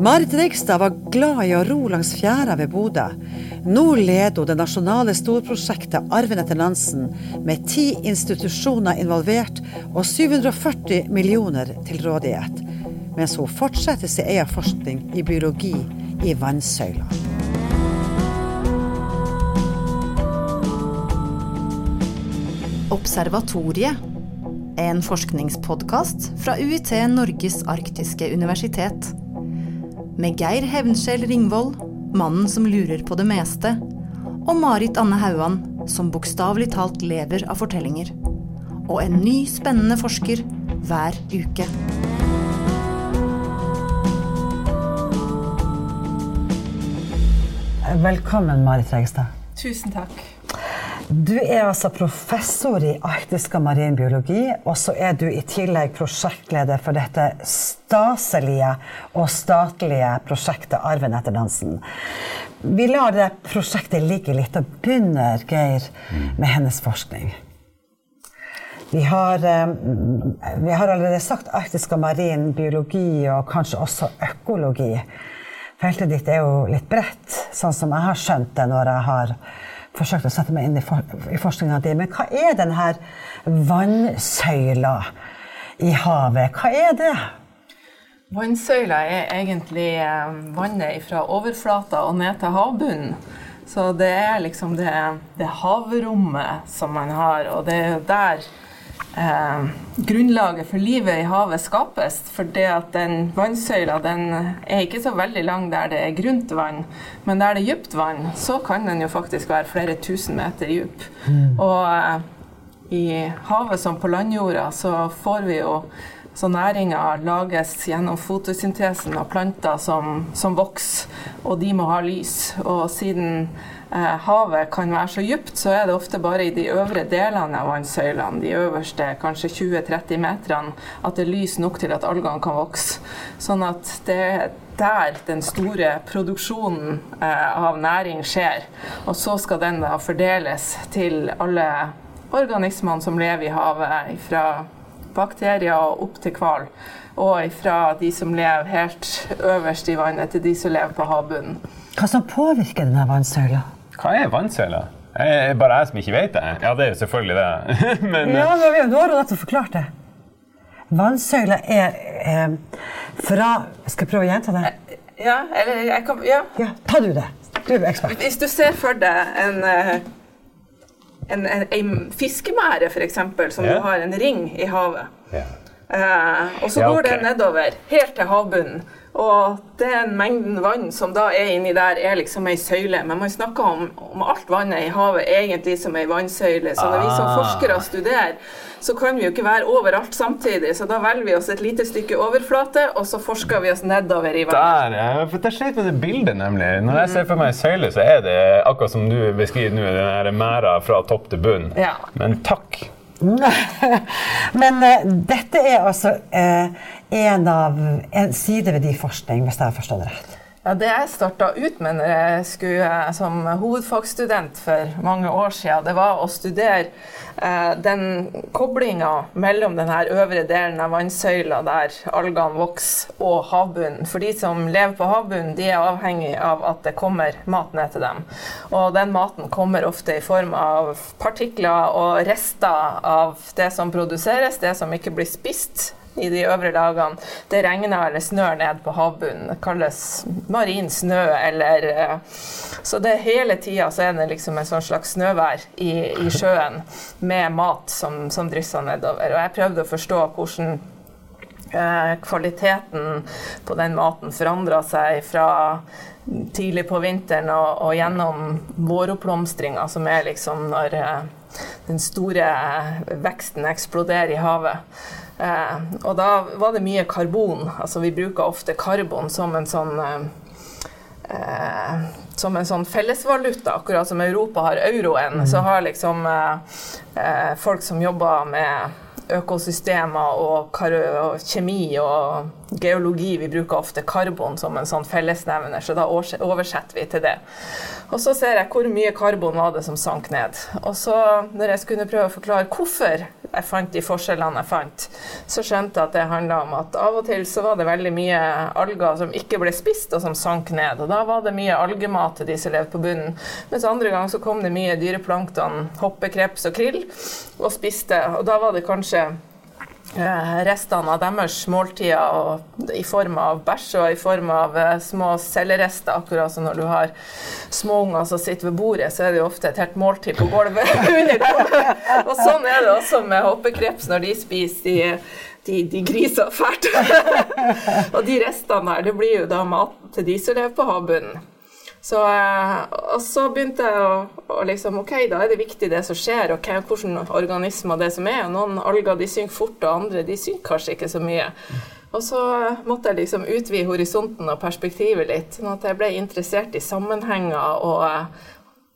Marit Reigstad var glad i å ro langs fjæra ved Bodø. Nå leder hun det nasjonale storprosjektet Arven etter Nansen, med ti institusjoner involvert og 740 millioner til rådighet, mens hun fortsetter sin egen forskning i biologi i vannsøyla. Observatoriet er en forskningspodkast fra UiT Norges arktiske universitet med Geir Hevnskjell Ringvold, mannen som lurer på det meste, og Marit Anne Hauan, som bokstavelig talt lever av fortellinger. Og en ny, spennende forsker hver uke. Velkommen, Marit Reigstad. Tusen takk. Du er altså professor i arktisk og marin biologi, og så er du i tillegg prosjektleder for dette staselige og statlige prosjektet Arven etter dansen. Vi lar det prosjektet ligge litt og begynner, Geir, med hennes forskning. Vi har, eh, vi har allerede sagt arktisk og marin biologi, og kanskje også økologi. Feltet ditt er jo litt bredt, sånn som jeg har skjønt det når jeg har forsøkt å sette meg inn i, for, i forskninga di. Men hva er denne vannsøyla i havet? Hva er det? Vannsøyla er egentlig eh, vannet fra overflata og ned til havbunnen. Så det er liksom det, det havrommet som man har, og det er jo der eh, grunnlaget for livet i havet skapes. For det at den vannsøyla den er ikke så veldig lang der det er grunt vann, men der det er dypt vann, så kan den jo faktisk være flere tusen meter dyp. Mm. Og eh, i havet som på landjorda så får vi jo så næringa lages gjennom fotosyntesen av planter som, som vokser, og de må ha lys. Og siden havet kan være så dypt, så er det ofte bare i de øvre delene av vannsøylene, de øverste kanskje 20-30 meterne, at det er lys nok til at algene kan vokse. Sånn at det er der den store produksjonen eh, av næring skjer. Og så skal den da fordeles til alle organismene som lever i havet, fra bakterier og opp til hval. Og fra de som lever helt øverst i vannet, til de som lever på havbunnen. Hva som påvirker denne vannsøyla? Hva er vannsøyla? Er det bare jeg som ikke vet det? Ja, det er jo selvfølgelig det. men, ja, men nå har du nettopp forklart det. Vannsøyla er eh, fra Skal jeg prøve å gjenta det? Ja, eller jeg kan Ja. ja ta du det. Du er ekspert. Hvis du ser for deg en eh, en, en, en fiskemære, f.eks., som ja. du har en ring i havet. Ja. Uh, og så ja, okay. går det nedover, helt til havbunnen. Og den mengden vann som da er inni der, er liksom ei søyle. Men man snakker om, om alt vannet i havet egentlig som ei vannsøyle. Så når vi som ah. forskere studerer, så kan vi jo ikke være overalt samtidig. Så da velger vi oss et lite stykke overflate, og så forsker vi oss nedover i vannet. Der, ja. For det skjer med det bildet, nemlig. Når jeg ser for meg ei søyle, så er det akkurat som du beskriver nå, den mæra fra topp til bunn. Ja. Men takk. Men uh, dette er altså uh, en av en side ved din forskning, hvis jeg har forstått det rett? Ja, Det jeg starta ut med når jeg skulle eh, som hovedfagsstudent for mange år siden, det var å studere eh, den koblinga mellom den øvre delen av vannsøyla der algene vokser, og havbunnen. For de som lever på havbunnen, de er avhengig av at det kommer mat ned til dem. Og den maten kommer ofte i form av partikler og rester av det som produseres, det som ikke blir spist i de øvre lagene. Det regner eller snør ned på havbunnen. Det kalles marin snø eller eh, Så det hele tida så er det liksom en sånn slags snøvær i, i sjøen med mat som, som drysser nedover. Og jeg prøvde å forstå hvordan eh, kvaliteten på den maten forandra seg fra tidlig på vinteren og, og gjennom våroppblomstringa, som er liksom når eh, den store veksten eksploderer i havet. Eh, og da var det mye karbon. Altså vi bruker ofte karbon som en sånn eh, eh som en sånn fellesvaluta, akkurat som Europa har euroen. Mm. Så har liksom eh, eh, folk som jobber med økosystemer og, og, kjemi og geologi. Vi bruker ofte karbon som en sånn fellesnevner, så da oversetter vi til det. Og så ser jeg hvor mye karbon var det som sank ned. Og så, når jeg skulle prøve å forklare hvorfor jeg fant de forskjellene jeg fant, så skjønte jeg at det handla om at av og til så var det veldig mye alger som ikke ble spist, og som sank ned. Og da var det mye algemat til de som levde på bunnen. Mens andre gang så kom det mye dyreplankton, hoppekreps og krill, og spiste. Og da var det kanskje restene av deres måltider i form av bæsj og i form av eh, små cellerester. Akkurat som når du har småunger som sitter ved bordet, så er det jo ofte et helt måltid på gulvet under bordet. Og sånn er det også med hoppekreps når de spiser de, de, de griser fælt. og de restene her, det blir jo da mat til de som lever på havbunnen. Så, eh, og så begynte jeg å, å, liksom Ok, da er det viktig det som skjer, og hvilke organismer det som er. Og noen alger de synker fort, og andre de synker kanskje ikke så mye. Og så måtte jeg liksom utvide horisonten og perspektivet litt, sånn at jeg ble interessert i sammenhenger og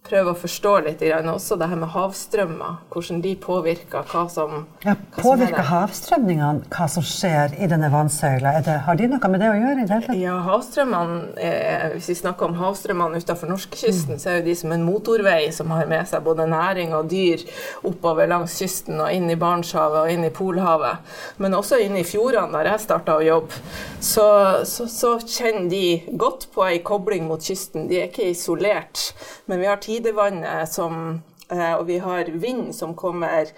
prøve å forstå litt også det her med havstrømmer, hvordan de påvirker hva som ja, Påvirker havstrømningene hva som skjer i denne vannsøyla? Det, har de noe med det å gjøre? i det hele Ja, havstrømmene, eh, Hvis vi snakker om havstrømmene utenfor norskekysten, mm. så er jo de som en motorvei som har med seg både næring og dyr oppover langs kysten og inn i Barentshavet og inn i Polhavet. Men også inn i fjordene, der jeg starta å jobbe. Så, så, så kjenner de godt på ei kobling mot kysten. De er ikke isolert. Men vi har tidevannet som eh, og vi har vind som kommer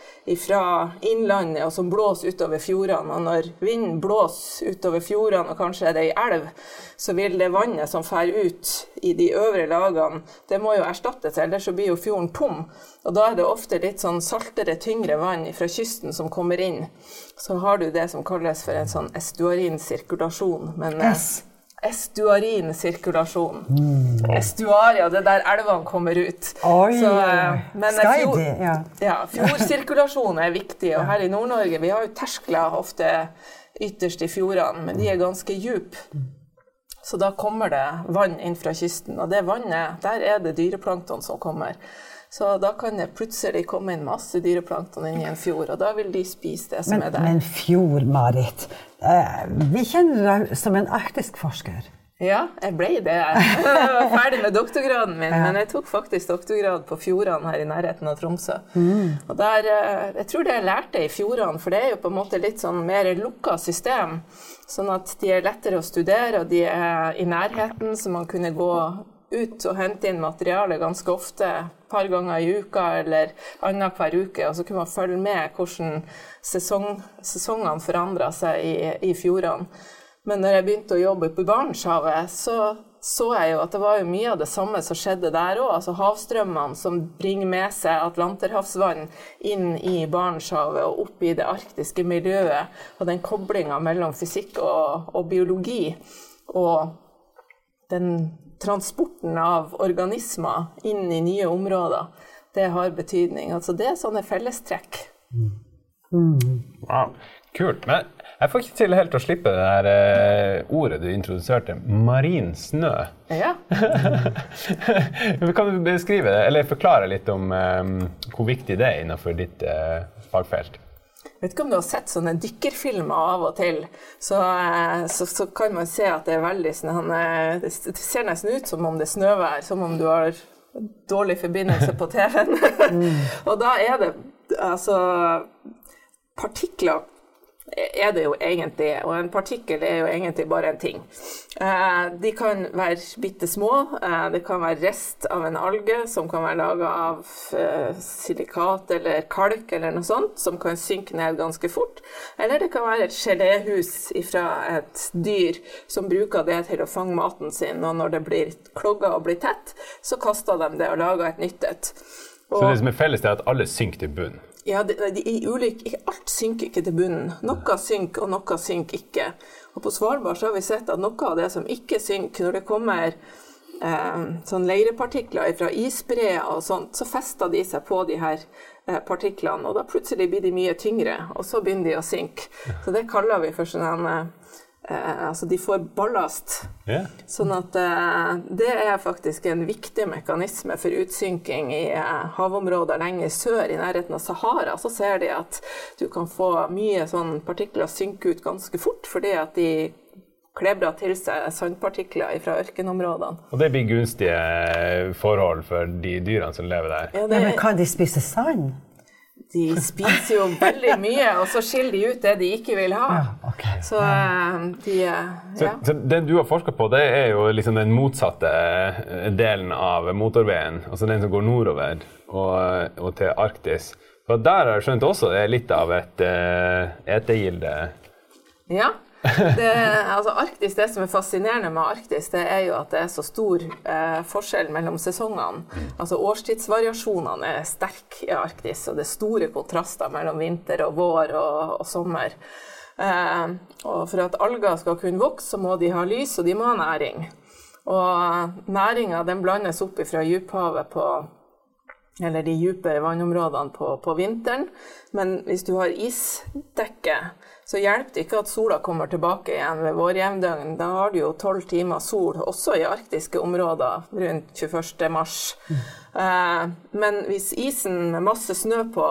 fra innlandet og som blåser utover fjordene. Og når vinden blåser utover fjordene, og kanskje er det ei elv, så vil det vannet som fer ut i de øvre lagene, det må jo erstattes, ellers så blir jo fjorden tom. Og da er det ofte litt sånn saltere, tyngre vann fra kysten som kommer inn. Så har du det som kalles for en sånn estuarin sirkulasjon. Men, yes estuarinsirkulasjon. Mm. Estuaria, det der elvene kommer ut. Oi, Så, eh, men fjord, ja. ja, fjordsirkulasjon er viktig. Og her i Nord-Norge vi har jo terskler ofte ytterst i fjordene, men de er ganske dype. Så da kommer det vann inn fra kysten, og det vannet, der er det dyreplankton som kommer. Så da kan det plutselig komme inn masse dyreplankton inn i en fjord, og da vil de spise det som men, er der. Men fjord, Marit. Eh, vi kjenner deg som en arktisk forsker. Ja, jeg ble det. Jeg var ferdig med doktorgraden min, men jeg tok faktisk doktorgrad på fjordene her i nærheten av Tromsø. Mm. Og der, eh, Jeg tror det jeg lærte i fjordene, for det er jo på en måte litt sånn mer lukka system. Sånn at de er lettere å studere, og de er i nærheten, så man kunne gå ut og hente inn materiale ganske ofte, et par ganger i uka eller annenhver uke. Og så kunne man følge med hvordan sesong, sesongene forandra seg i, i fjordene. Men når jeg begynte å jobbe på Barentshavet, så så jeg jo at det var jo mye av det samme som skjedde der òg. Altså havstrømmene som bringer med seg atlanterhavsvann inn i Barentshavet og opp i det arktiske miljøet. Og den koblinga mellom fysikk og, og biologi og den transporten av organismer inn i nye områder, det har betydning. Altså det er sånne fellestrekk. Mm. Wow, kult. Men jeg får ikke til helt å slippe det der eh, ordet du introduserte, marin snø. Ja. kan du beskrive det, eller forklare litt om um, hvor viktig det er innenfor ditt uh, fagfelt? Vet ikke om du har sett sånne dykkerfilmer av og til. Så, eh, så, så kan man se at det er veldig sånn Det ser nesten ut som om det er snøvær, som om du har dårlig forbindelse på TV-en. Mm. og da er det altså Partikler er det jo egentlig, og en partikkel er jo egentlig bare en ting. Eh, de kan være bitte små. Eh, det kan være rest av en alge som kan være laga av eh, silikat eller kalk eller noe sånt, som kan synke ned ganske fort. Eller det kan være et geléhus fra et dyr som bruker det til å fange maten sin, og når det blir klogga og blir tett, så kaster de det og lager et nytt et. Så det som er felles, er at alle synker til bunn? Ja, de, de, ulik, alt synker ikke til bunnen. Noe synker, og noe synker ikke. Og på Svalbard så har vi sett at noe av det som ikke synker, når det kommer eh, sånn leirepartikler fra isbreer og sånt, så fester de seg på de her eh, partiklene. Og da plutselig blir de mye tyngre, og så begynner de å synke. Så det kaller vi for sånn eh, altså de får ballast. Yeah. Sånn at eh, det er faktisk en viktig mekanisme for utsynking i eh, havområder lenger sør, i nærheten av Sahara. Så ser de at du kan få mye sånn partikler synke ut ganske fort, fordi at de klebrer til seg sandpartikler fra ørkenområdene. Og det blir gunstige forhold for de dyrene som lever der? Ja, det... Men kan de spise sand? De spiser jo veldig mye, og så skiller de ut det de ikke vil ha. Ja. Så eh, de ja. Så, så det du har forska på, det er jo liksom den motsatte eh, delen av motorveien. Altså den som går nordover og, og til Arktis. For der har jeg skjønt også det er litt av et uh, etegilde. Ja. Det, altså Arktis, det som er fascinerende med Arktis, det er jo at det er så stor eh, forskjell mellom sesongene. Altså Årstidsvariasjonene er sterke i Arktis, og det er store kontraster mellom vinter og vår og, og sommer. Eh, og for at alger skal kunne vokse, så må de ha lys, og de må ha næring. Og næringa den blandes opp fra djuphavet på eller de dype vannområdene på, på vinteren. Men hvis du har isdekke, så hjelper det ikke at sola kommer tilbake igjen ved vårjevndøgn. Da har du jo tolv timer sol, også i arktiske områder rundt 21. mars. Eh, men hvis isen med masse snø på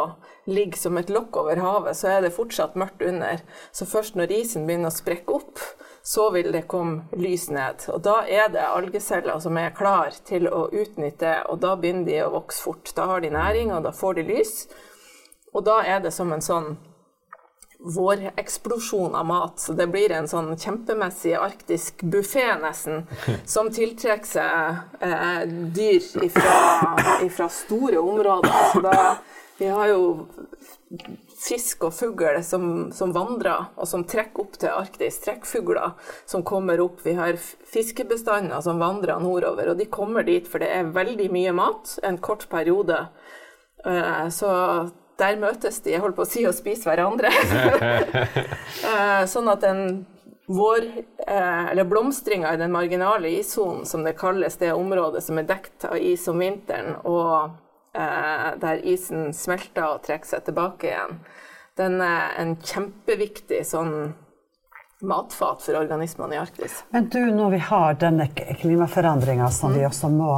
ligger som et lokk over havet, så er det fortsatt mørkt under. Så først når isen begynner å sprekke opp, så vil det komme lys ned. Og da er det algeceller som er klar til å utnytte det, og da begynner de å vokse fort. Da har de næring, og da får de lys. Og da er det som en sånn våreksplosjon av mat. Så det blir en sånn kjempemessig arktisk buffé, nesten, som tiltrekker seg eh, dyr fra store områder. Så da, vi har jo fisk og fugl som, som vandrer, og som trekker opp til Arktis. Trekkfugler som kommer opp. Vi har fiskebestander som vandrer nordover, og de kommer dit for det er veldig mye mat en kort periode. Eh, Så der møtes de, jeg holdt på å si, og spiser hverandre. Eh, sånn at den vår, eh, eller blomstringa i den marginale issonen, som det kalles, det området som er dekt av is om vinteren, og eh, der isen smelter og trekker seg tilbake igjen, den er en kjempeviktig sånn matfat for organismene i Arktis. Men du, når vi har denne klimaforandringa som vi også må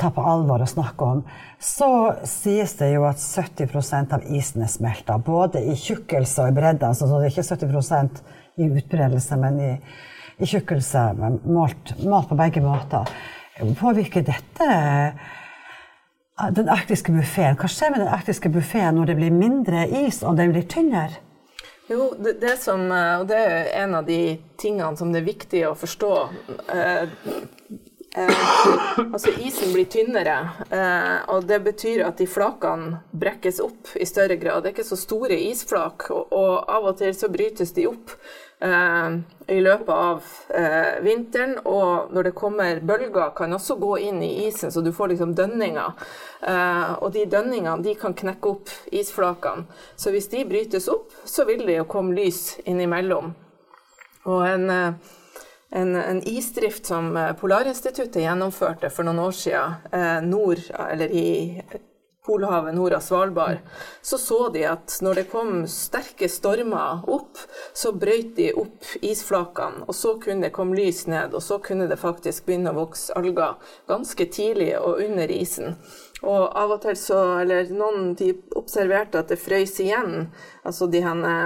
ta på alvor og snakke om, så sies det jo at 70% av isen er smelta. Både i tjukkelse og i bredde. Så det er ikke 70% i utbredelse, men i, i tjukkelse, målt, målt på begge måter. Påvirker dette eh, den arktiske buffeen? Hva skjer med den arktiske buffeen når det blir mindre is og den blir tynnere? Jo, det, det som, eh, og det er en av de tingene som det er viktig å forstå. Eh, eh, altså isen blir tynnere, eh, og det betyr at de flakene brekkes opp i større grad. Det er ikke så store isflak, og, og av og til så brytes de opp eh, i løpet av eh, vinteren. Og når det kommer bølger, kan også gå inn i isen, så du får liksom dønninger. Eh, og de dønningene de kan knekke opp isflakene. Så hvis de brytes opp, så vil det jo komme lys innimellom. Og en, eh, en, en isdrift som eh, Polarinstituttet gjennomførte for noen år siden eh, nord, eller i Polhavet nord av Svalbard, så så de at når det kom sterke stormer opp, så brøt de opp isflakene, og så kunne det komme lys ned, og så kunne det faktisk begynne å vokse alger ganske tidlig og under isen. Og av og til så, eller noen de observerte at det frøys igjen, altså de henne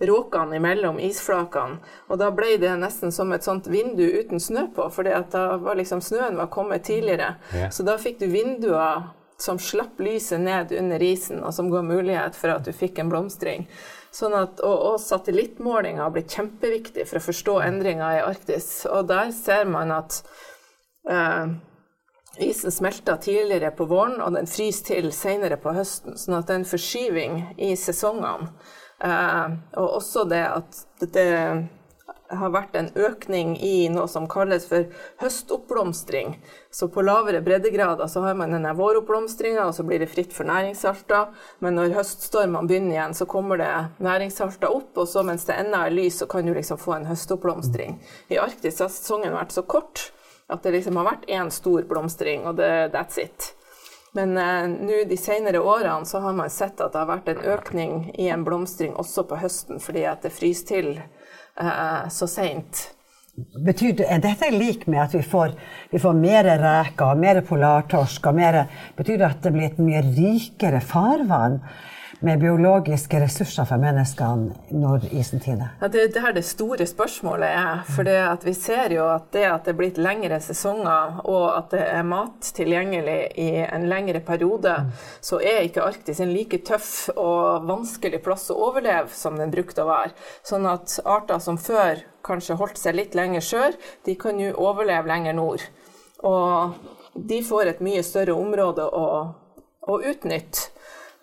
råkene imellom isflakene. Og da ble det nesten som et sånt vindu uten snø på, for da var liksom snøen var kommet tidligere. Ja. Så da fikk du vinduer som slapp lyset ned under isen, og som ga mulighet for at du fikk en blomstring. Sånn at, og, og satellittmålinger har blitt kjempeviktig for å forstå endringer i Arktis. Og der ser man at eh, isen smelter tidligere på våren, og den fryser til senere på høsten. Sånn at det er en forskyving i sesongene. Eh, og også det at det har vært en økning i noe som kalles for høstoppblomstring. Så på lavere breddegrader så har man denne våroppblomstringa, og så blir det fritt for næringssalter. Men når høststormene begynner igjen, så kommer det næringssalter opp, og så mens det ennå er lys, så kan du liksom få en høstoppblomstring. I Arktis har sesongen vært så kort at det liksom har vært én stor blomstring, og det, that's it. Men eh, nå de senere årene så har man sett at det har vært en økning i en blomstring også på høsten, fordi at det fryser til eh, så seint. Betyr det, er dette lik med at vi får, vi får mer reker mer polartorsk? og mer, Betyr det at det blir et mye rikere farvann med biologiske ressurser for menneskene når isen tiner? Ja, det er der det store spørsmålet er. For vi ser jo at det at det er blitt lengre sesonger, og at det er mat tilgjengelig i en lengre periode, så er ikke Arktis en like tøff og vanskelig plass å overleve som den brukte å være. Sånn at arter som før kanskje holdt seg litt lenger sør, de kan nå overleve lenger nord. Og de får et mye større område å, å utnytte.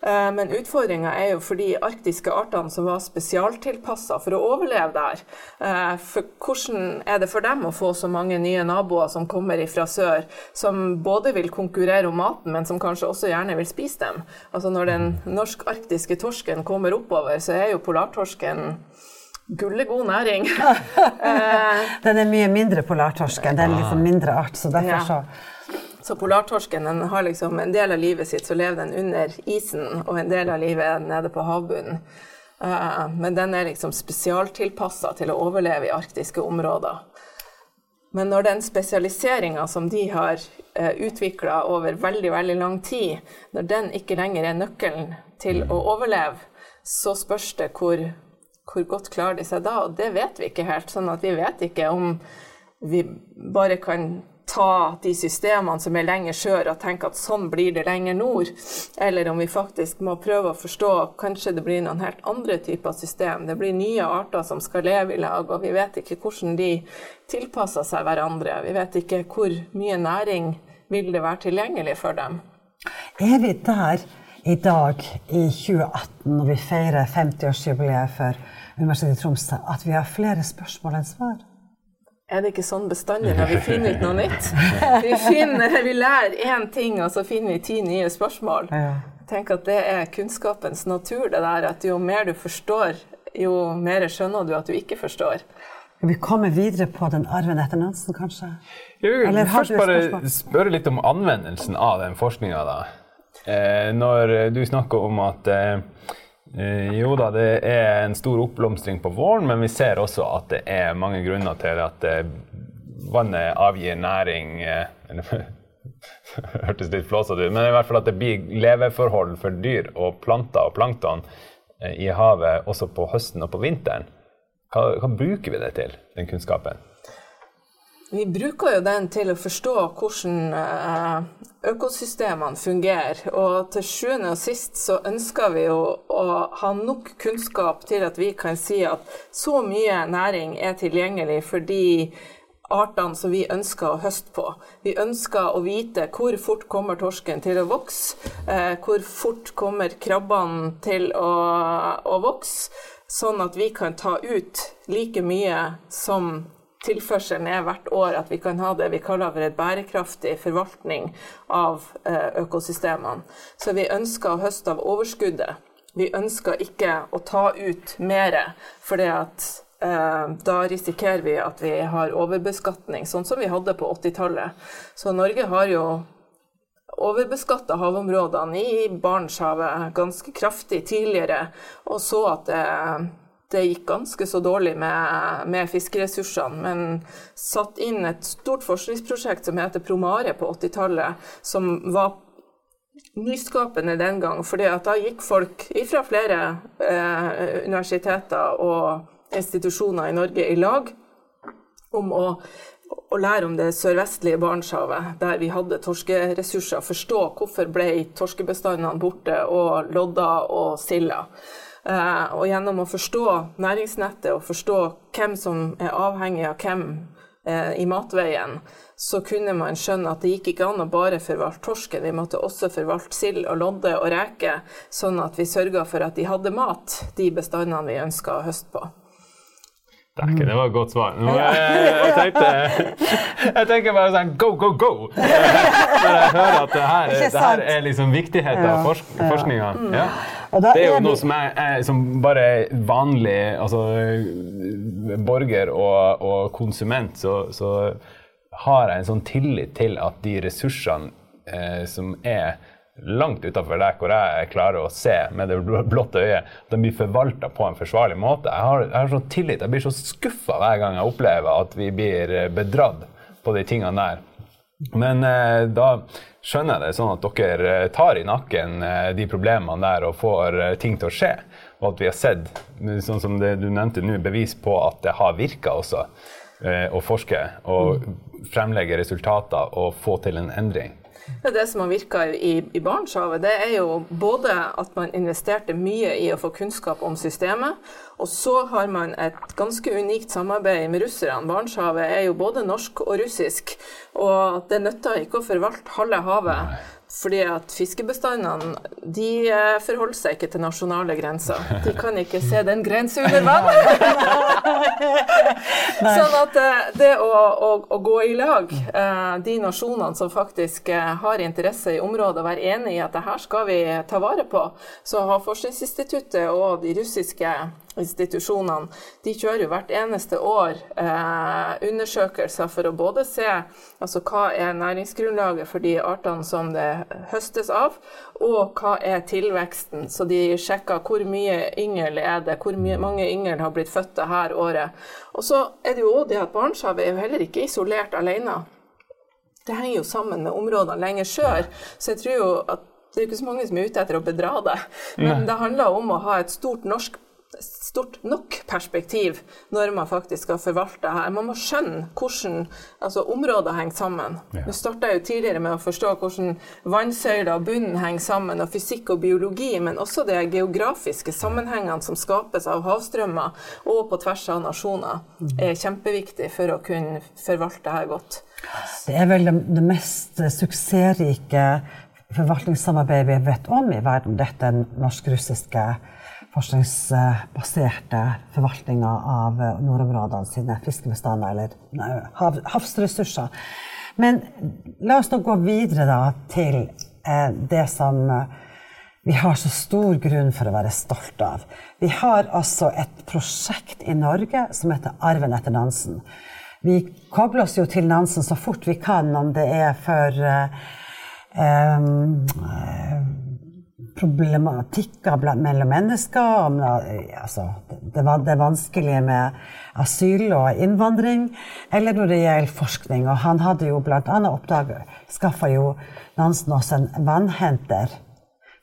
Eh, men utfordringa er jo for de arktiske artene som var spesialtilpassa for å overleve der. Eh, for hvordan er det for dem å få så mange nye naboer som kommer fra sør, som både vil konkurrere om maten, men som kanskje også gjerne vil spise dem? Altså Når den norsk-arktiske torsken kommer oppover, så er jo polartorsken gullegod næring. Eh, den er mye mindre polartorsken. Det er en liksom mindre art, så derfor så så polartorsken den har liksom en del av livet sitt så lever den under isen, og en del av livet er nede på havbunnen. Uh, men den er liksom spesialtilpassa til å overleve i arktiske områder. Men når den spesialiseringa som de har uh, eh, utvikla over veldig veldig lang tid, når den ikke lenger er nøkkelen til å overleve, så spørs det hvor, hvor godt klarer de seg da. Og det vet vi ikke helt. sånn at vi vet ikke om vi bare kan ta de systemene som er lenger sør og tenke at sånn blir det lenger nord, eller om vi faktisk må prøve å forstå at kanskje det blir noen helt andre typer system. Det blir nye arter som skal leve i lag, og vi vet ikke hvordan de tilpasser seg hverandre. Vi vet ikke hvor mye næring vil det være tilgjengelig for dem. Er vi der i dag, i 2018, når vi feirer 50-årsjubileet for Universitetet i Tromsø, at vi har flere spørsmål enn svar? Er det ikke sånn bestandig når vi finner ut noe nytt? Vi, finner, vi lærer én ting, og så finner vi ti nye spørsmål. Tenk at det er kunnskapens natur, det der at jo mer du forstår, jo mer skjønner du at du ikke forstår. Vi kommer videre på den arven etter Nansen, kanskje? Jeg Eller først bare spørre litt om anvendelsen av den forskninga, da. Eh, når du snakker om at eh, Eh, jo da, det er en stor oppblomstring på våren, men vi ser også at det er mange grunner til at eh, vannet avgir næring eh, hørtes litt flåsete ut, men i hvert fall at det blir leveforhold for dyr og planter og plankton i havet også på høsten og på vinteren. Hva, hva bruker vi det til, den kunnskapen? Vi bruker jo den til å forstå hvordan eh, økosystemene fungerer. Og til sjuende og sist så ønsker vi jo å ha nok kunnskap til at vi kan si at så mye næring er tilgjengelig for de artene som vi ønsker å høste på. Vi ønsker å vite hvor fort kommer torsken til å vokse, eh, hvor fort kommer krabbene til å, å vokse, sånn at vi kan ta ut like mye som tilførselen er hvert år at vi kan ha det vi kaller for et bærekraftig forvaltning av eh, økosystemene. Så vi ønsker å høste av overskuddet. Vi ønsker ikke å ta ut mer, for eh, da risikerer vi at vi har overbeskatning, sånn som vi hadde på 80-tallet. Så Norge har jo overbeskatta havområdene i Barentshavet ganske kraftig tidligere, og så at det det gikk ganske så dårlig med, med fiskeressursene, men satt inn et stort forskningsprosjekt som heter Promare på 80-tallet, som var nyskapende den gang. For da gikk folk fra flere eh, universiteter og institusjoner i Norge i lag om å, å lære om det sørvestlige Barentshavet, der vi hadde torskeressurser. Forstå hvorfor ble torskebestandene borte, og lodda og silda. Eh, og gjennom å forstå næringsnettet og forstå hvem som er avhengig av hvem eh, i matveien, så kunne man skjønne at det gikk ikke an å bare forvalte torsken, vi måtte også forvalte sild og lodde og reker, sånn at vi sørga for at de hadde mat, de bestandene vi ønska å høste på. Dæken, det var et godt svar. Nå, jeg, jeg, tenkte, jeg tenker bare sånn go, go, go! Når jeg hører at det her, det her er liksom viktigheten av forsk forskninga. Ja. Det er jo noe som jeg, jeg som bare vanlig altså, borger og, og konsument, så, så, har jeg en sånn tillit til at de ressursene eh, som er langt utafor der hvor jeg klarer å se med det blotte øyet, at de blir forvalta på en forsvarlig måte. Jeg har, jeg har sånn tillit. Jeg blir så skuffa hver gang jeg opplever at vi blir bedratt på de tingene der. Men eh, da skjønner jeg det sånn at dere eh, tar i nakken eh, de problemene der og får eh, ting til å skje. Og at vi har sett, sånn som det du nevnte nå, bevis på at det har virka også eh, å forske og fremlegge resultater og få til en endring. Det, det som har virka i, i Barentshavet, det er jo både at man investerte mye i å få kunnskap om systemet, og så har man et ganske unikt samarbeid med russerne. Barentshavet er jo både norsk og russisk, og det nytter ikke å forvalte halve havet. Fordi at fiskebestandene de eh, forholder seg ikke til nasjonale grenser. De kan ikke se den grensa under vann. sånn at eh, det å, å, å, gå i lag, eh, de nasjonene som faktisk har interesse i området, og være enig i at det her skal vi ta vare på, så har Forskningsinstituttet og de russiske institusjonene de kjører jo hvert eneste år eh, undersøkelser for å både se altså, hva er næringsgrunnlaget for de artene som det høstes av, og hva er tilveksten. Så de sjekker hvor mye yngel er det, hvor mye, mange yngel har blitt født det her året. Og så er det jo òg det at Barentshavet er jo heller ikke isolert alene. Det henger jo sammen med områdene lenger sør. Så jeg tror jo at det er ikke så mange som er ute etter å bedra det. Men det handler om å ha et stort norsk stort nok perspektiv når man faktisk skal forvalte her. Man må skjønne hvordan altså, områder henger sammen. Ja. Du starta jo tidligere med å forstå hvordan vannsøyler og bunnen henger sammen, og fysikk og biologi, men også de geografiske sammenhengene som skapes av havstrømmer og på tvers av nasjoner, er kjempeviktig for å kunne forvalte her godt. Det er vel det, mest suksessrike forvaltningssamarbeidet vi vet om i verden, dette norsk-russiske forskningsbaserte forvaltninga av eh, nordområdene sine fiskebestander eller hav, havsressurser. Men la oss nå gå videre da, til eh, det som vi har så stor grunn for å være stolt av. Vi har altså et prosjekt i Norge som heter Arven etter Nansen. Vi kobler oss jo til Nansen så fort vi kan, om det er for eh, eh, problematikker mellom mennesker. Om, altså, det, det vanskelige med asyl og innvandring. Eller når det gjelder forskning. Og han hadde jo bl.a. oppdaget Skaffa jo Nansen oss en vannhenter.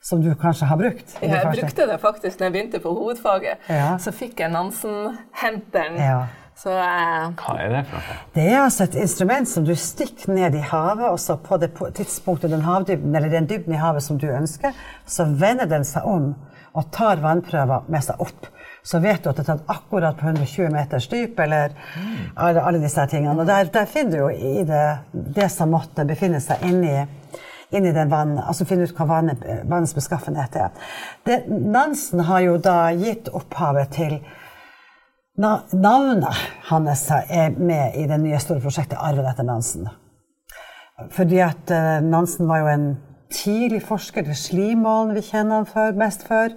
Som du kanskje har brukt? Jeg brukte det faktisk når jeg begynte på hovedfaget. Ja. Så fikk jeg Nansen-henteren. Ja. Så, eh, Hva er det for noe? Det er altså et instrument som du stikker ned i havet, og så på det tidspunktet den havdybden, eller den dybden i havet som du ønsker, så vender den seg om og tar vannprøver med seg opp. Så vet du at det er tatt akkurat på 120 meters dyp, eller alle, alle disse tingene. Og der, der, finner du jo i det, det som måtte befinne seg inni inn i den vann, altså finne ut hva vannets beskaffenhet er. Det, Nansen har jo da gitt opphavet til Navnet hans er med i det nye store prosjektet 'Arven etter Nansen'. Fordi at uh, Nansen var jo en tidlig forsker. Det er Slimålen vi kjenner han for, mest for.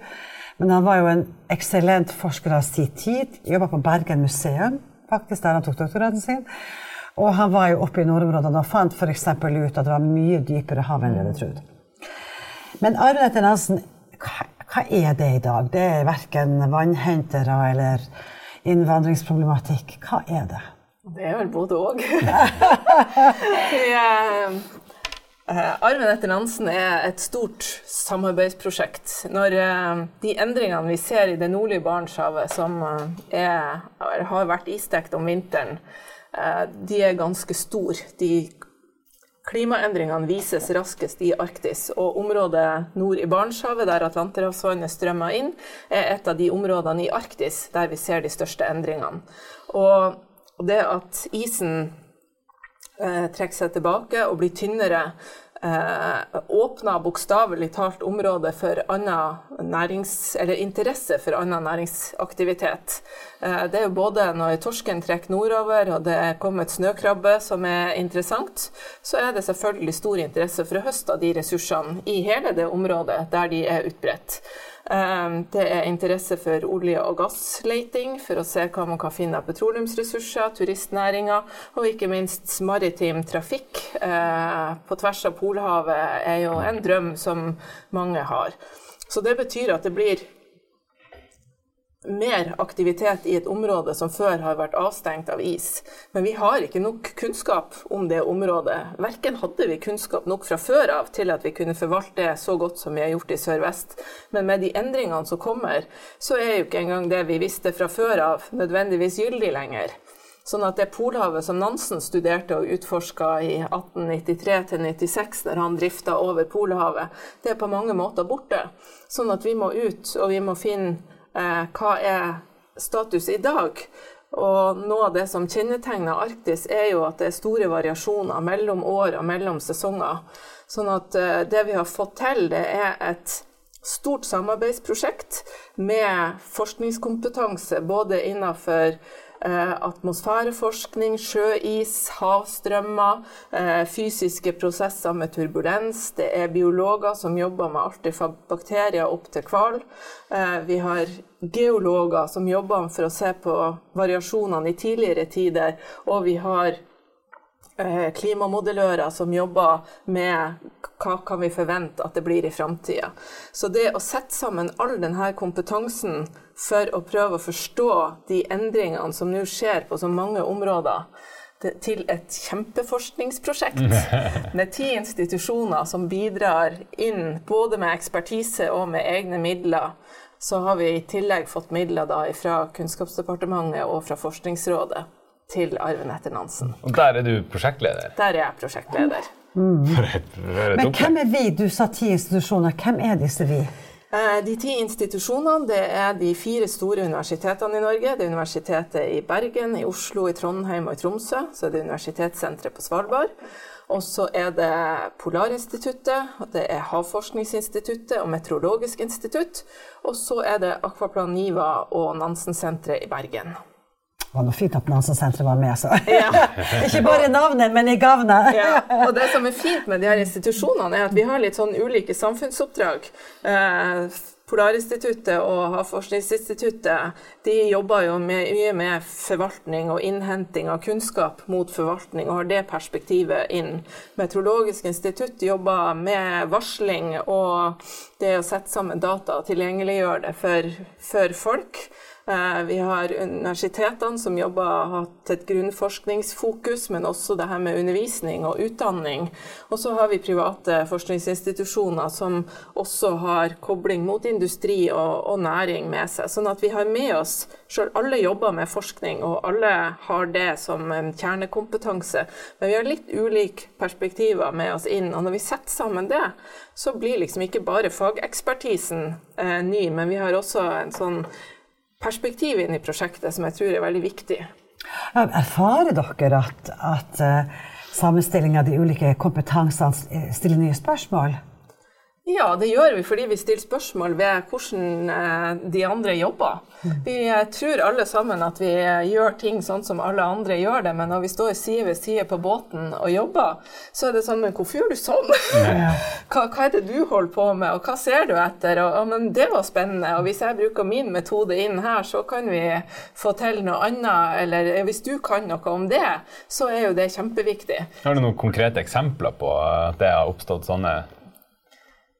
Men han var jo en eksellent forsker av sin tid. Jobba på Bergen museum, faktisk, der han tok doktorgraden sin. Og han var jo oppe i nordområdene og fant f.eks. ut at det var mye dypere hav enn vi hadde trodd. Men arven etter Nansen, hva, hva er det i dag? Det er verken vannhentere eller innvandringsproblematikk. Hva er det? Det er vel både òg. Arven etter Nansen er et stort samarbeidsprosjekt. Når uh, de endringene vi ser i det nordlige Barentshavet, som uh, er, har vært istekt om vinteren, de er ganske store. De Klimaendringene vises raskest i Arktis, og området nord i Barentshavet, der Atlanterhavsvannet strømmer inn, er et av de områdene i Arktis der vi ser de største endringene. Og det at isen eh, trekker seg tilbake og blir tynnere, eh, åpner bokstavelig talt området for nærings, interesse for annen næringsaktivitet. Eh, det er jo både når torsken trekker nordover og det er kommet snøkrabbe som er interessant, så er det selvfølgelig stor interesse for å høste av de ressursene i hele det området der de er utbredt. Ehm, det er interesse for olje- og gassleiting, for å se hva man kan finne av petroleumsressurser, turistnæringa og ikke minst maritim trafikk eh, på tvers av Polhavet er jo en drøm som mange har. Så det betyr at det blir mer aktivitet i et område som før har vært avstengt av is. Men vi har ikke nok kunnskap om det området. Verken hadde vi kunnskap nok fra før av til at vi kunne forvalte så godt som vi har gjort i Sør-Vest. Men med de endringene som kommer, så er jo ikke engang det vi visste fra før av, nødvendigvis gyldig lenger. Sånn at det Polhavet som Nansen studerte og utforska i 1893-96, når han drifta over Polhavet, det er på mange måter borte. Sånn at vi må ut, og vi må finne hva er status i dag. Og noe av det som kjennetegner Arktis, er jo at det er store variasjoner mellom år og mellom sesonger. Sånn at eh, det vi har fått til, det er et stort samarbeidsprosjekt med forskningskompetanse både innenfor Eh, atmosfæreforskning, sjøis, havstrømmer, eh, fysiske prosesser med turbulens. Det er biologer som jobber med alt fra bakterier opp til hval. Eh, vi har geologer som jobber for å se på variasjonene i tidligere tider. Og vi har klimamodellører som jobber med hva kan vi forvente at det blir i framtida. Så det å sette sammen all denne kompetansen for å prøve å forstå de endringene som nå skjer på så mange områder, til et kjempeforskningsprosjekt med ti institusjoner som bidrar inn både med ekspertise og med egne midler. Så har vi i tillegg fått midler da fra Kunnskapsdepartementet og fra Forskningsrådet til Arven etter Nansen. Og der er du prosjektleder? Der er jeg prosjektleder. Mm. Men hvem er vi? Du sa ti institusjoner. Hvem er disse vi? Eh, de ti institusjonene det er de fire store universitetene i Norge. Det er Universitetet i Bergen, i Oslo, i Trondheim og i Tromsø. Så er det Universitetssenteret på Svalbard. Og så er det Polarinstituttet, det er Havforskningsinstituttet og Meteorologisk institutt. Og så er det Akvaplan Niva og Nansensenteret i Bergen. Det var noe fint at Nansensenteret var med, så. Ja. Ikke bare i navnet, men i gavnet. ja. Og det som er fint med de her institusjonene, er at vi har litt sånn ulike samfunnsoppdrag. Eh, Polarinstituttet og Havforskningsinstituttet de jobber jo mye med forvaltning og innhenting av kunnskap mot forvaltning, og har det perspektivet inn. Meteorologisk institutt jobber med varsling og det å sette sammen data og tilgjengeliggjøre det for, for folk. Eh, vi har universitetene som jobber, har hatt et grunnforskningsfokus, men også det her med undervisning og utdanning. Og så har vi private forskningsinstitusjoner som også har kobling mot industri og, og næring med seg. Sånn at vi har med oss selv Alle jobber med forskning, og alle har det som en kjernekompetanse. Men vi har litt ulike perspektiver med oss inn. Og når vi setter sammen det, så blir liksom ikke bare fagekspertisen eh, ny, men vi har også en sånn perspektiv inn i prosjektet som jeg tror er veldig viktig. Erfarer dere at, at uh, sammenstilling av de ulike kompetansene stiller nye spørsmål? Ja, det gjør vi fordi vi stiller spørsmål ved hvordan eh, de andre jobber. Vi eh, tror alle sammen at vi eh, gjør ting sånn som alle andre gjør det, men når vi står side ved side på båten og jobber, så er det sånn Men hvorfor gjør du sånn? Hva, hva er det du holder på med, og hva ser du etter? Og, og, men det var spennende, og hvis jeg bruker min metode inn her, så kan vi få til noe annet. Eller hvis du kan noe om det, så er jo det kjempeviktig. Har du noen konkrete eksempler på at det har oppstått sånne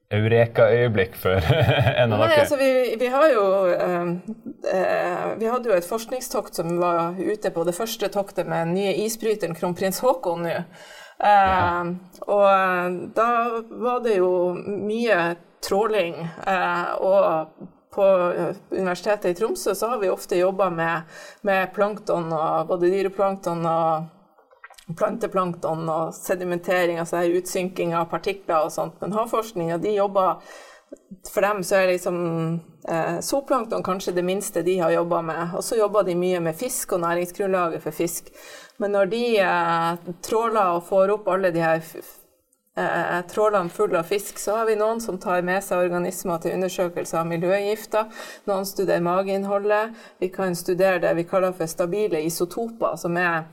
eureka-øyeblikk for en av dere? Altså, vi, vi, har jo eh, eh, Vi hadde jo et forskningstokt som var ute på det første toktet med den nye isbryteren Kronprins Haakon nå. Eh, og da var det jo mye tråling. Eh, og på Universitetet i Tromsø så har vi ofte jobba med, med plankton, og både dyreplankton og planteplankton og sedimentering, altså utsynking av partikler og sånt. Men havforskninga, de jobber For dem så er liksom eh, zooplankton kanskje det minste de har jobba med. Og så jobber de mye med fisk og næringsgrunnlaget for fisk. Men når de eh, tråler og får opp alle de her eh, trålene fulle av fisk, så har vi noen som tar med seg organismer til undersøkelse av miljøgifter. Noen studerer mageinnholdet. Vi kan studere det vi kaller for stabile isotoper, som er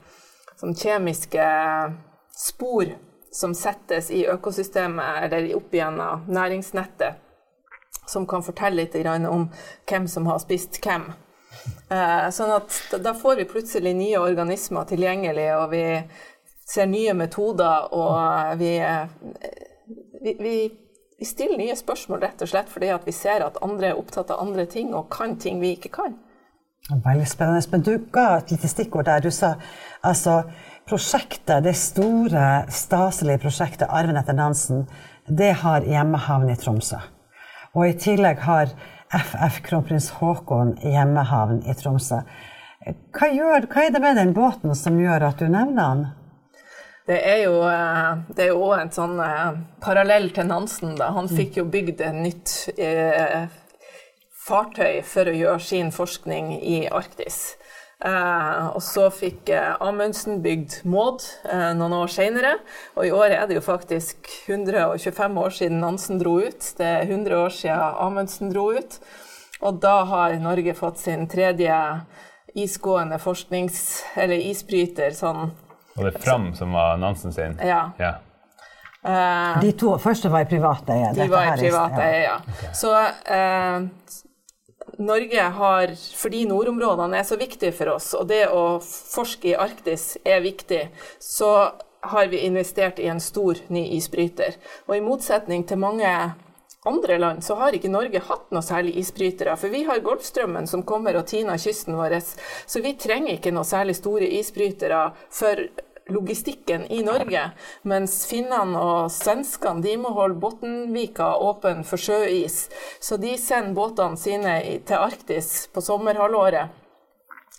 som kjemiske spor som settes i økosystemet eller opp gjennom næringsnettet, som kan fortelle litt om hvem som har spist hvem. Eh, sånn at da får vi plutselig nye organismer tilgjengelig, og vi ser nye metoder, og vi, vi, vi vi stiller nye spørsmål rett og slett fordi vi ser at andre er opptatt av andre ting og kan ting vi ikke kan. Veldig spennende. Men du ga et lite stikkord der. Du sa altså prosjektet, det store, staselige prosjektet Arven etter Nansen, det har hjemmehavn i Tromsø. Og i tillegg har FF Kronprins Haakon hjemmehavn i Tromsø. Hva, gjør, hva er det med den båten som gjør at du nevner den? Det er jo, eh, det en sånn eh, parallell til Nansen. Da. Han fikk jo bygd et nytt eh, fartøy for å gjøre sin forskning i Arktis. Eh, og så fikk eh, Amundsen bygd Maud eh, noen år senere. Og i år er det jo faktisk 125 år siden Nansen dro ut. Det er 100 år siden Amundsen dro ut. Og da har Norge fått sin tredje isgående forsknings... eller isbryter sånn Og det er Fram som var Nansen sin? Ja. ja. Eh, De to første var i private eie. De var i er- private ja. Okay. Så eh, Norge har, fordi nordområdene er så viktige for oss, og det å forske i Arktis er viktig, så har vi investert i en stor ny isbryter. Og i motsetning til mange andre land så har ikke Norge hatt noe særlig isbrytere. For vi har Golfstrømmen som kommer og tiner kysten vår, så vi trenger ikke noe særlig store isbrytere for logistikken i Norge. Mens finnene og svenskene de må holde Bottenvika åpen for sjøis. Så de sender båtene sine til Arktis på sommerhalvåret.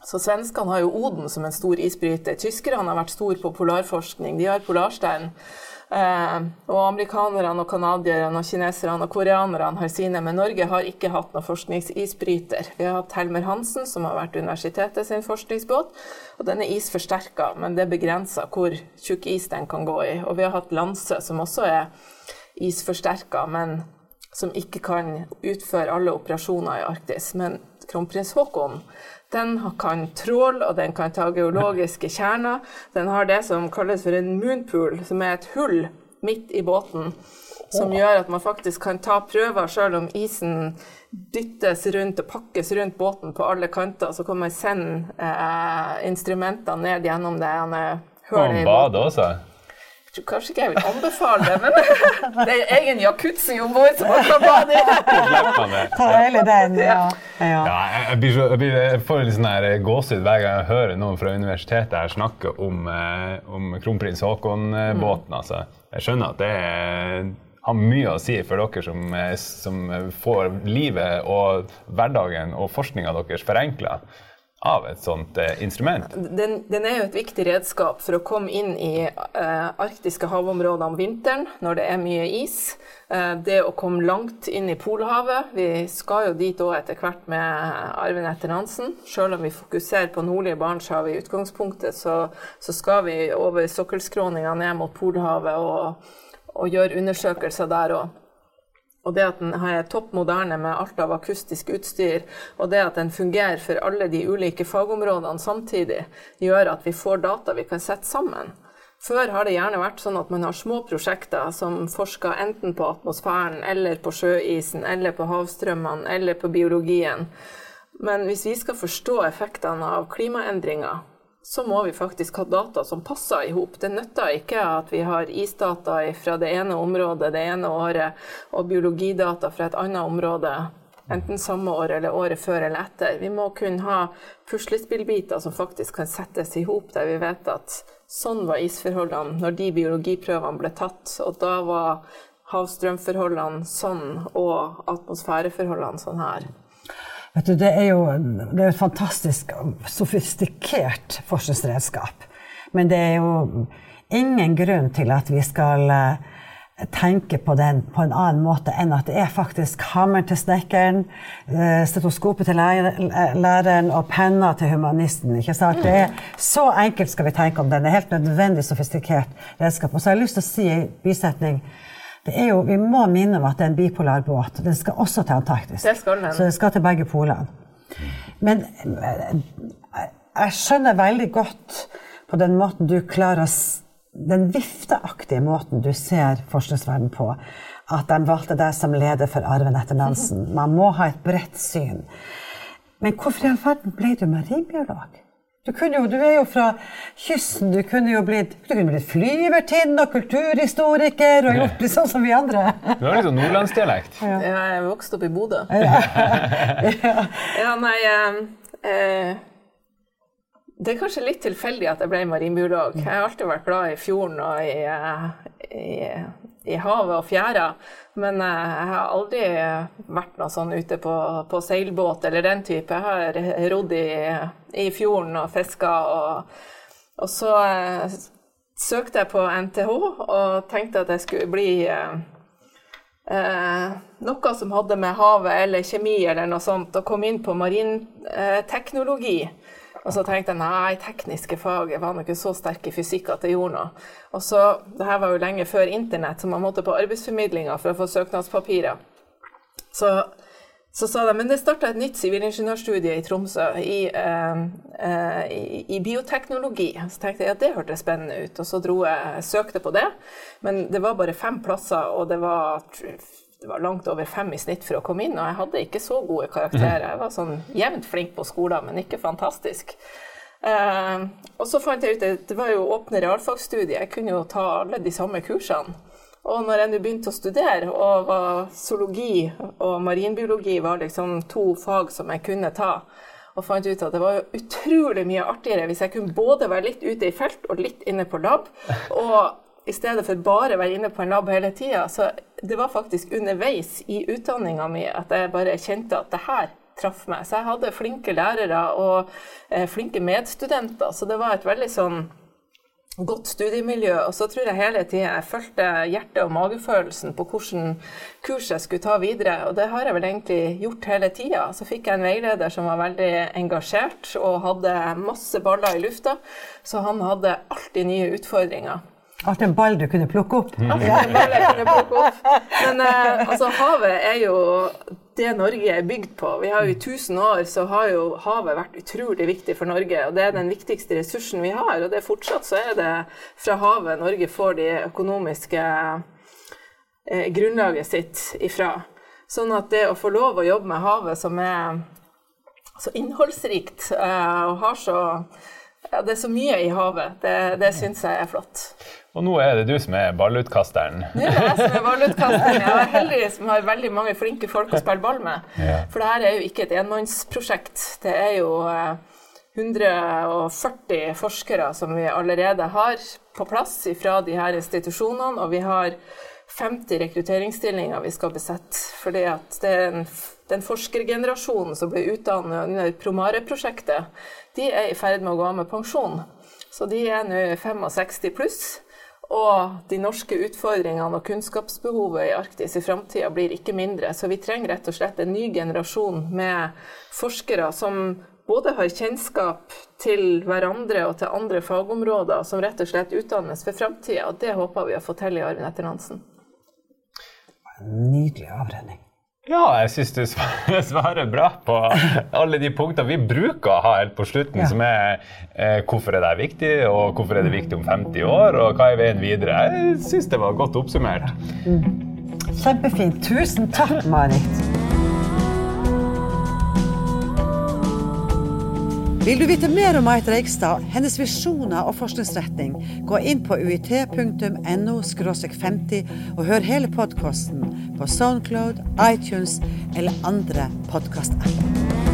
Så svenskene har jo Oden som en stor isbryter. Tyskerne har vært store på polarforskning. De har Polarstein. Eh, og amerikanerne og canadierne og kineserne og koreanerne har sine. Men Norge har ikke hatt noen forskningsisbryter. Vi har hatt Helmer Hansen, som har vært universitetet sin forskningsbåt. Og den er isforsterka, men det er begrensa hvor tjukk is den kan gå i. Og vi har hatt Lanse, som også er isforsterka, men som ikke kan utføre alle operasjoner i Arktis. Men kronprins Haakon den kan tråle, og den kan ta geologiske kjerner. Den har det som kalles for en moonpool, som er et hull midt i båten. Som gjør at man faktisk kan ta prøver selv om isen dyttes rundt og pakkes rundt båten på alle kanter. Så kan man sende eh, instrumentene ned gjennom det hullet i båten. bade også? Tror kanskje ikke jeg vil anbefale det, men det er egen jacuzzi om bord som man kan bade i. Det. Ta hele den, ja. ja. Ja, jeg, jeg, blir så, jeg, blir, jeg får litt sånn gåsehud hver gang jeg hører noen fra universitetet her snakke om, eh, om kronprins Haakon-båten. Altså. Jeg skjønner at det er, har mye å si for dere som, eh, som får livet og hverdagen og forskninga deres forenkla av et sånt eh, instrument. Den, den er jo et viktig redskap for å komme inn i eh, arktiske havområder om vinteren når det er mye is. Eh, det å komme langt inn i Polhavet. Vi skal jo dit òg etter hvert med arven etter Nansen. Selv om vi fokuserer på nordlige Barentshavet i utgangspunktet, så, så skal vi over sokkelskråninga ned mot Polhavet og, og gjøre undersøkelser der òg. Og det at den er topp moderne med alt av akustisk utstyr, og det at den fungerer for alle de ulike fagområdene samtidig, gjør at vi får data vi kan sette sammen. Før har det gjerne vært sånn at man har små prosjekter som forsker enten på atmosfæren, eller på sjøisen, eller på havstrømmene, eller på biologien. Men hvis vi skal forstå effektene av klimaendringer, så må vi faktisk ha data som passer i hop. Det nytter ikke at vi har isdata fra det ene området det ene året, og biologidata fra et annet område enten samme år eller året før eller etter. Vi må kunne ha puslespillbiter som faktisk kan settes i hop, der vi vet at sånn var isforholdene når de biologiprøvene ble tatt, og da var havstrømforholdene sånn, og atmosfæreforholdene sånn her. Vet du, det er jo det er et fantastisk sofistikert forskningsredskap. Men det er jo ingen grunn til at vi skal eh, tenke på den på en annen måte enn at det er faktisk hammeren til snekkeren, eh, stetoskopet til læreren og penna til humanisten. ikke sant? Det er Så enkelt skal vi tenke om den. Det er helt nødvendig sofistikert redskap. Og så har jeg lyst til å si en bisetning. Det er jo, vi må minne om at det er en bipolar båt. Den skal også til Antarktis. Det skal den. Så den skal til begge polene. Men eh, jeg skjønner veldig godt på den måten du klarer å Den vifteaktige måten du ser forskningsverdenen på. At de valgte deg som leder for arven etter Nansen. Man må ha et bredt syn. Men hvorfor i all verden ble du marinbiolog? Du, kunne jo, du er jo fra kysten, du kunne jo blitt, du kunne blitt flyvertinne og kulturhistoriker og gjort litt sånn som vi andre. Du har litt sånn nordlandsdialekt. Ja. Jeg vokste opp i Bodø. ja. ja, nei eh, eh, Det er kanskje litt tilfeldig at jeg ble marinbiolog. Jeg har alltid vært glad i fjorden og i, i, i havet og fjæra. Men eh, jeg har aldri vært noe sånn ute på, på seilbåt eller den type. Jeg har rodd i, i fjorden og fiska. Og, og, så eh, søkte jeg på NTH og tenkte at jeg skulle bli eh, eh, noe som hadde med havet eller kjemi eller noe sånt, og kom inn på marinteknologi. Eh, og så tenkte jeg nei, tekniske fag var nok ikke så sterk i fysikk at det gjorde noe. Og så, det her var jo lenge før internett, så man måtte på arbeidsformidlinga for å få søknadspapirer. Så, så sa de men det starta et nytt sivilingeniørstudie i Tromsø i, eh, eh, i, i, bioteknologi. Så tenkte jeg at det hørtes spennende ut, og så dro jeg, søkte på det. Men det var bare fem plasser, og det var det var langt over fem i snitt for å komme inn, og jeg hadde ikke så gode karakterer. Jeg var sånn jevnt flink på skolen, men ikke fantastisk. Uh, og så fant jeg ut at det var jo åpne realfagsstudier, jeg kunne jo ta alle de samme kursene. Og når jeg nå begynte å studere, og zoologi og marinbiologi var liksom to fag som jeg kunne ta, og fant ut at det var utrolig mye artigere hvis jeg kunne både være litt ute i felt og litt inne på lab. og i stedet for bare være inne på en lab hele tida. Så det var faktisk underveis i utdanninga mi at jeg bare kjente at det her traff meg. Så jeg hadde flinke lærere og eh, flinke medstudenter, så det var et veldig sånn godt studiemiljø. Og så tror jeg hele tida jeg fulgte hjertet og magefølelsen på hvordan kurs jeg skulle ta videre. Og det har jeg vel egentlig gjort hele tida. Så fikk jeg en veileder som var veldig engasjert og hadde masse baller i lufta. Så han hadde alltid nye utfordringer. Alt en ball du kunne plukke opp? Mm. Ja, kunne plukke opp. Men eh, altså, havet er jo det Norge er bygd på. Vi har jo I 1000 år så har jo havet vært utrolig viktig for Norge. og Det er den viktigste ressursen vi har. Og det er fortsatt så er det fra havet Norge får de økonomiske eh, grunnlaget sitt ifra. Sånn at det å få lov å jobbe med havet som er så innholdsrikt eh, og har så ja, det er så mye i havet. Det, det syns jeg er flott. Og nå er det du som er ballutkasteren. Nå er det jeg som er ballutkasteren. Jeg er heldig som har veldig mange flinke folk å spille ball med. Ja. For det her er jo ikke et enmannsprosjekt. Det er jo 140 eh, forskere som vi allerede har på plass fra de her institusjonene, og vi har 50 rekrutteringsstillinger vi skal besette. fordi at den, den forskergenerasjonen som ble utdannet under Promare-prosjektet, de er i ferd med å gå av med pensjon. Så de er nå 65 pluss. Og de norske utfordringene og kunnskapsbehovet i Arktis i framtida blir ikke mindre. Så vi trenger rett og slett en ny generasjon med forskere som både har kjennskap til hverandre og til andre fagområder, som rett og slett utdannes for framtida. Og det håper vi å få til i arven etter Nansen. Nydelig avredning. Ja, jeg syns du svarer bra på alle de punktene vi bruker å ha helt på slutten, ja. som er eh, hvorfor er det viktig, og hvorfor er det viktig om 50 år, og hva er veien videre. Jeg syns det var godt oppsummert. Kjempefint. Tusen takk, Marit. Vil du vite mer om Marit Reigstad, hennes visjoner og forskningsretning, gå inn på uit.no 50 og hør hele podkasten på Soundcloud, iTunes eller andre podkastapper.